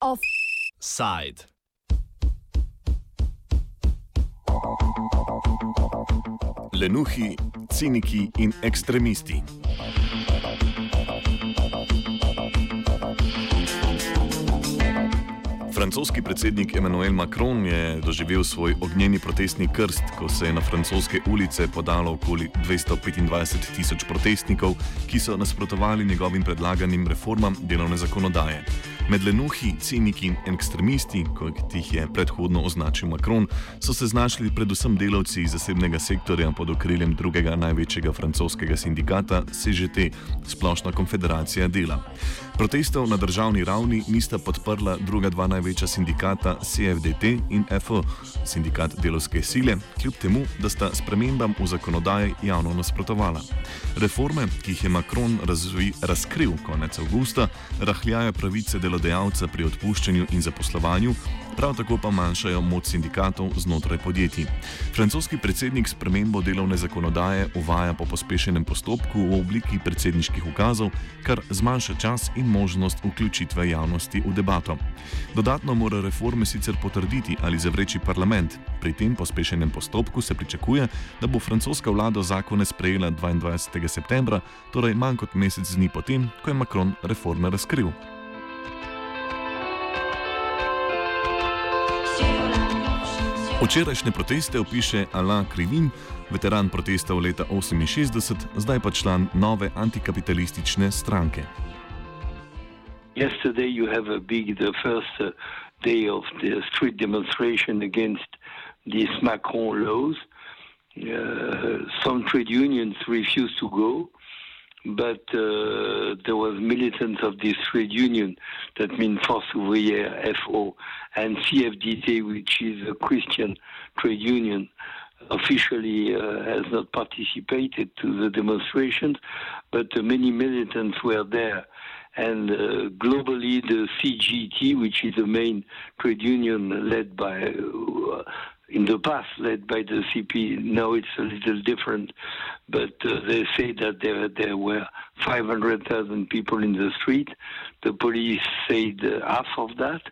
Offside. Lenuhi, ciniki in ekstremisti. Francoski predsednik Emmanuel Macron je doživel svoj ognjeni protestni krst, ko se je na francoske ulice podalo okoli 225 tisoč protestnikov, ki so nasprotovali njegovim predlaganim reformam delovne zakonodaje. Med lenuhi, ciniki in ekstremisti, kot jih je predhodno označil Macron, so se znašli predvsem delavci iz zasebnega sektorja pod okriljem drugega največjega francoskega sindikata CGT, Splošna konfederacija dela. Protestov na državni ravni nista podprla druga dva največja sindikata CFDT in FO, sindikat delovske sile, kljub temu, da sta spremembam v zakonodaji javno nasprotovala. Reforme, ki jih je Macron razvi, razkril konec avgusta, rahljajo pravice delovcev delodajalca pri odpuščanju in zaposlovanju, prav tako pa manjšajo moč sindikatov znotraj podjetij. Francoski predsednik spremembo delovne zakonodaje uvaja po pospešenem postopku v obliki predsedniških ukazov, kar zmanjša čas in možnost vključitve javnosti v debato. Dodatno mora reforme sicer potrditi ali zavreči parlament. Pri tem pospešenem postopku se pričakuje, da bo francoska vlada zakone sprejela 22. septembra, torej manj kot mesec dni potem, ko je Macron reforme razkril. Včerajšnje proteste opiše Alain Krivin, veteran protestov leta 1968, zdaj pa član nove antikapitalistične stranke. Yesterday you have a big, the first uh, day of the street demonstration against these Macron laws. Uh, some trade unions refused to go. But uh, there was militants of this trade union, that means Force Ouvrière, FO, and CFDT, which is a Christian trade union, officially uh, has not participated to the demonstrations, but uh, many militants were there. And uh, globally, the CGT, which is the main trade union led by uh, in the past led by the CP. Now it's a little different, but uh, they say that there there were 500,000 people in the street. The police said half of that,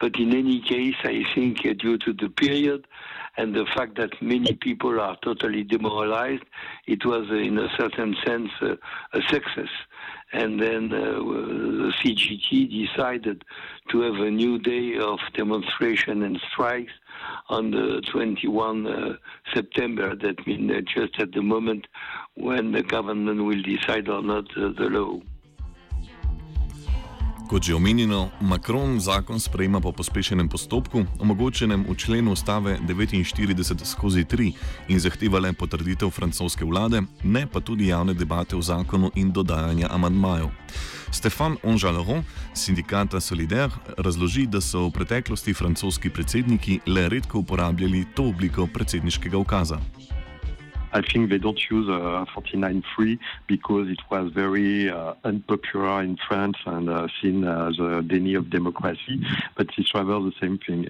but in any case, I think uh, due to the period and the fact that many people are totally demoralized, it was in a certain sense uh, a success. And then uh, the CGT decided to have a new day of demonstration and strikes on the 21 uh, September. That means uh, just at the moment when the government will decide or not uh, the law. Kot že omenjeno, Macron zakon sprejema po pospešenem postopku, omogočenem v členu ustave 49 skozi 3 in zahteva le potrditev francoske vlade, ne pa tudi javne debate o zakonu in dodajanja amantmajev. Stefan Onžaleron, sindikata Solidaire, razloži, da so v preteklosti francoski predsedniki le redko uporabljali to obliko predsedniškega ukaza. I think they don't use uh, 49.3 because it was very uh, unpopular in France and uh, seen as a deny of democracy, but it's rather the same thing.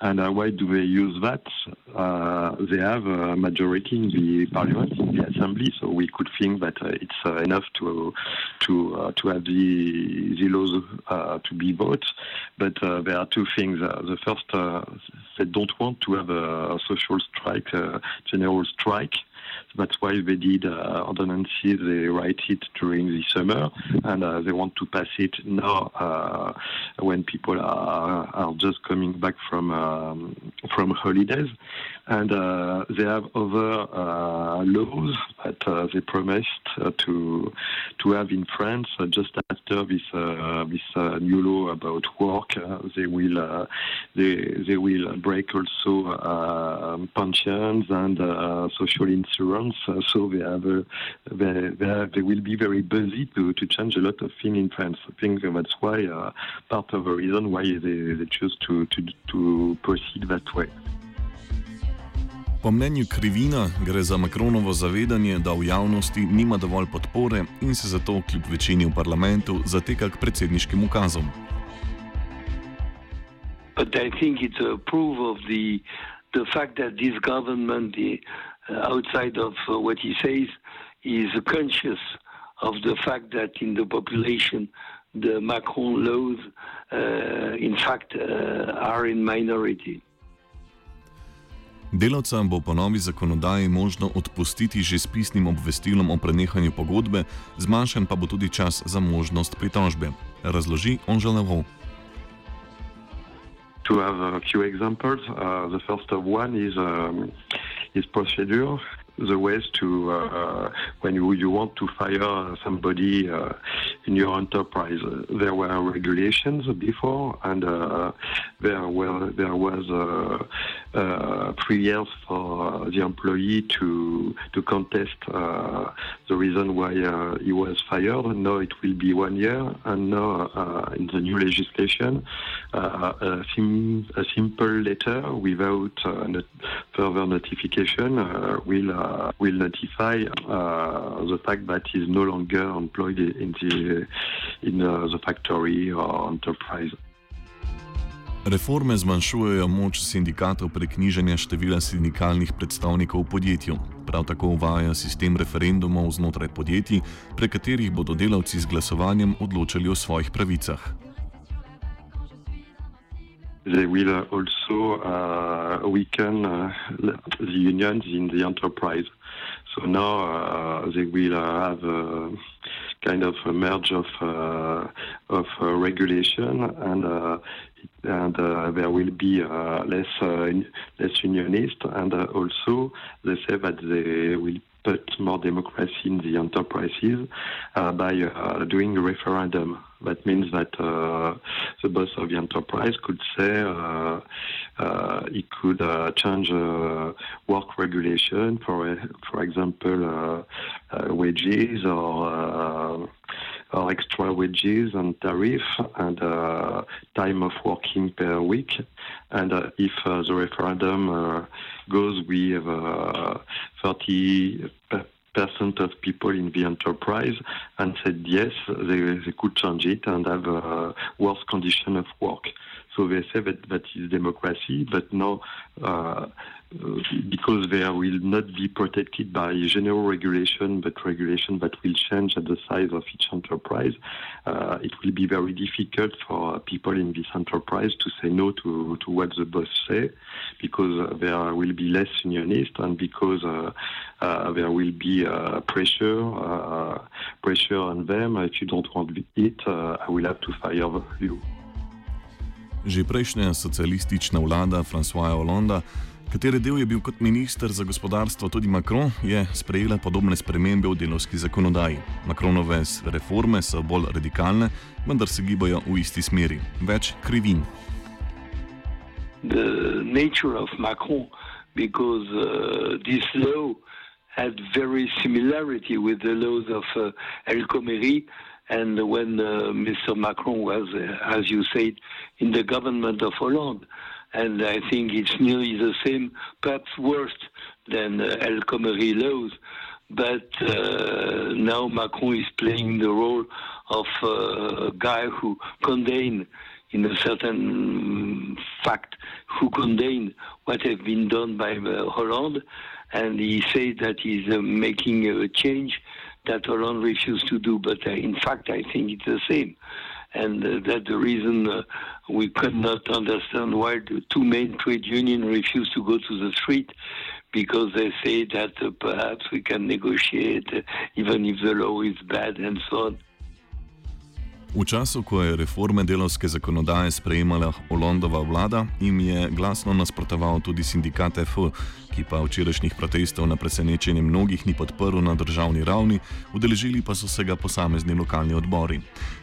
And uh, why do they use that? Uh, they have a majority in the parliament, in the assembly, so we could think that uh, it's uh, enough to to to have the the laws to be voted. But there are two things. the first, they don't want to have a, social strike, general strike. That's why they did uh, ordinances. They write it during the summer, and uh, they want to pass it now uh, when people are, are just coming back from um, from holidays. And uh, they have other uh, laws that uh, they promised to to have in France just after this this new law about work. they will they they will break also pensions and social insurance months. Uh, so they have, uh, they, they, have, they, will be very busy to, to change a lot of things in France. I think that's why uh, part of the reason why they, they choose to, to, to proceed that way. Po mnenju Krivina gre za Makronovo zavedanje, da v javnosti nima dovolj podpore in se zato kljub večini v parlamentu zateka k predsedniškim ukazom. But I think it's a proof of the, the fact that this government, the, Uh, outside of uh, what he says, is conscious of the fact that in the population the Macron laws, uh, in fact, uh, are in minority. Delavcem bo po novi zakonodaji možno odpustiti že s pisnim obvestilom o prenehanju pogodbe, zmanjšan pa bo tudi čas za možnost pritožbe. Razloži Onželevo. To have a few examples, uh, the first one is um, is procedure. the ways to uh, when you, you want to fire somebody uh, in your enterprise. There were regulations before, and uh, there were there was uh, uh, three years for the employee to to contest uh, the reason why he was fired. Now it will be one year, and now in the new legislation, a, sim- a, simple letter without not further notification will uh, will notify uh, the fact that he is no longer employed in the in uh, the factory or enterprise. Reforme zmanjšujejo moč sindikatov prek nižanja števila sindikalnih predstavnikov v podjetju. Prav tako uvaja sistem referendumov znotraj podjetij, prek katerih bodo delavci z glasovanjem odločali o svojih pravicah. they will also uh, weaken uh, the unions in the enterprise. So now uh, they will have a kind of a merge of uh, of uh, regulation and uh, and there will be less less unionist and also they say that they will put more democracy in the enterprises uh, by uh, doing a referendum. That means that uh, the boss of the enterprise could say uh, uh, he could uh, change work regulation, for for example, wages or extra wages and tariff and uh, time of working per week. And uh, if uh, the referendum uh, goes with 30 uh, percent of people in the enterprise and said yes, they, they could change it and have a worse condition of work. So they say that that is democracy, but now uh, because they will not be protected by general regulation, but regulation that will change at the size of each enterprise, uh, it will be very difficult for people in this enterprise to say no to, to what the boss say, because there will be less unionist and because uh, uh, there will be uh, pressure uh, pressure on them. If you don't want it, uh, I will have to fire you. Že prejšnja socialistična vlada François Hollande katere del je bil kot minister za gospodarstvo tudi Macron, je sprejela podobne spremembe v delovski zakonodaji. Macronove reforme so bolj radikalne, vendar se gibajo v isti smeri. Več krivin. The nature of Macron, because uh, this law had very similarity with the laws of uh, El Khomeri, and when uh, Mr. Macron was, uh, as you said, in the government of Hollande. And I think it's nearly the same, perhaps worse than uh, El Khomeri laws. But uh, now Macron is playing the role of uh, a guy who condemned, in a certain fact, who condemned what has been done by uh, Hollande, and he says that he's making a change that Hollande refused to do. But in fact, I think it's the same and uh, that's the reason uh, we could not understand why the two main trade unions refused to go to the street because they say that uh, perhaps we can negotiate uh, even if the law is bad and so on. V času, ko je reforme delovske zakonodaje sprejemala Hollandova vlada, jim je glasno nasprotoval tudi sindikat FO, ki pa včerajšnjih protestov na presenečenje mnogih ni podprl na državni ravni, udeležili pa so se ga posamezni lokalni odbori.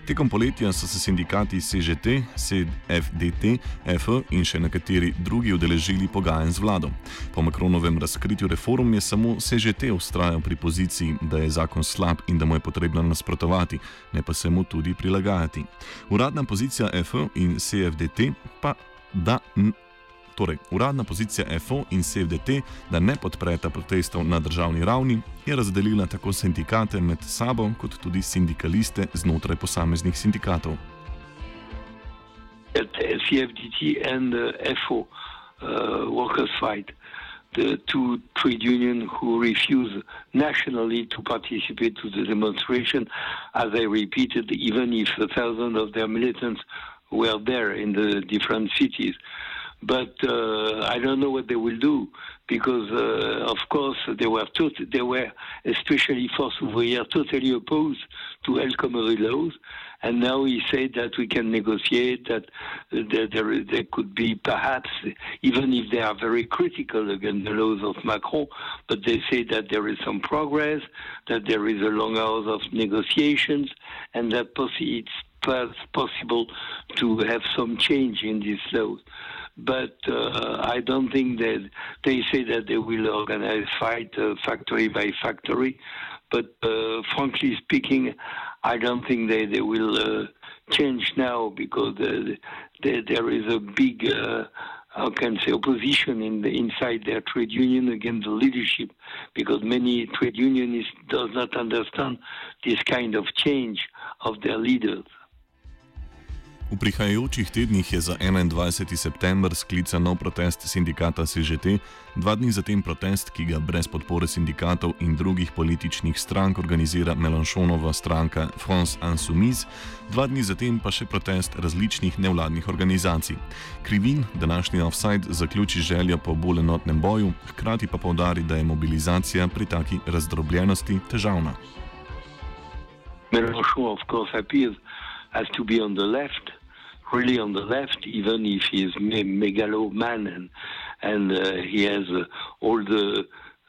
Tekom poletja so se sindikati CŽT, CFDT, FO in še nekateri drugi udeležili pogajanj z vlado. Po Makronovem razkritju reform je samo CŽT ustrajal pri poziciji, da je zakon slab in da mu je potrebno nasprotovati, ne pa se mu tudi prilagajati. Uradna pozicija FO in CFDT pa da. Torej, uradna pozicija FO in CFDT, da ne podpreta protestov na državni ravni, je razdelila tako sindikate med sabo, kot tudi sindikaliste znotraj posameznih sindikatov. CFDT in FO uh, workers fight. the two trade unions who refuse nationally to participate to the demonstration, as I repeated, even if a thousand of their militants were there in the different cities. But uh, I don't know what they will do because, uh, of course, they were tot- they were especially Force Ouvrière totally opposed to El Khomri laws, and now he said that we can negotiate, that there, there, there, could be perhaps, even if they are very critical against the laws of Macron, but they say that there is some progress, that there is a long hours of negotiations, and that it's possible to have some change in these laws but uh, I don't think that they say that they will organize fight uh, factory by factory. But uh, frankly speaking, I don't think they, they will uh, change now because uh, there is a big, uh, how can say, opposition in the, inside their trade union against the leadership because many trade unionists does not understand this kind of change of their leaders. V prihajajočih tednih je za 21. september sklican nov protest sindikata CŽT, dva dni zatem protest, ki ga brez podpore sindikatov in drugih političnih strank organizira Melanchonova stranka France Insoumise, dva dni zatem pa še protest različnih nevladnih organizacij. Krivin današnji offside zaključi željo po bolj enotnem boju, hkrati pa povdari, da je mobilizacija pri taki razdrobljenosti težavna. Melanchon, of course, appears as to be on the left. Really on the left, even if he is me- megaloman and and uh, he has uh, all the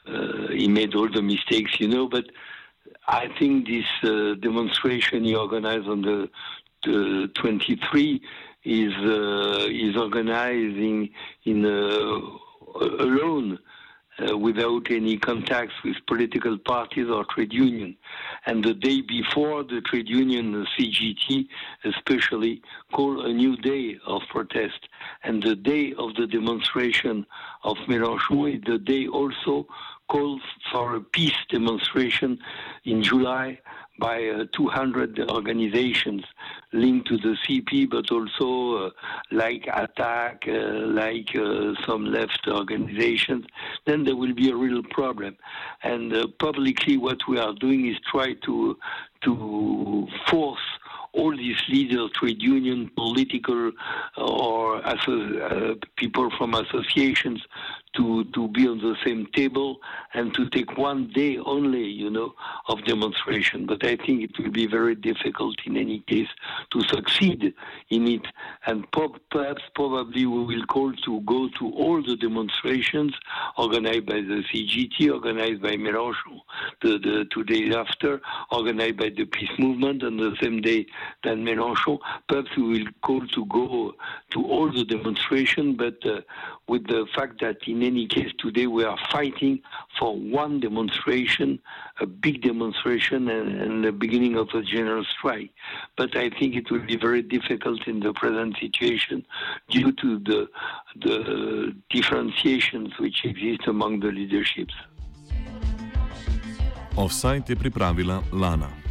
uh, he made all the mistakes, you know. But I think this uh, demonstration he organized on the, the 23 is uh, is organizing in alone uh, without any contacts with political parties or trade union. And the day before, the trade union, the CGT especially, called a new day of protest. And the day of the demonstration of Mélenchon is the day also called for a peace demonstration in July by uh, 200 organizations linked to the CP, but also uh, like ATTAC, uh, like uh, some left organizations, then there will be a real problem. And uh, publicly, what we are doing is try to to force all these leaders, trade union, political, or uh, people from associations to, to be on the same table and to take one day only, you know, of demonstration. But I think it will be very difficult in any case to succeed in it. And perhaps probably we will call to go to all the demonstrations organized by the CGT, organized by Mélenchon the, the two days after, organized by the peace movement on the same day than Mélenchon. Perhaps we will call to go to all the demonstrations, but uh, with the fact that in any case today we are fighting for one demonstration, a big demonstration, and, and the beginning of a general strike. But I think it will be very difficult in the present situation due to the the differentiations which exist among the leaderships. Offside je pripravila Lana.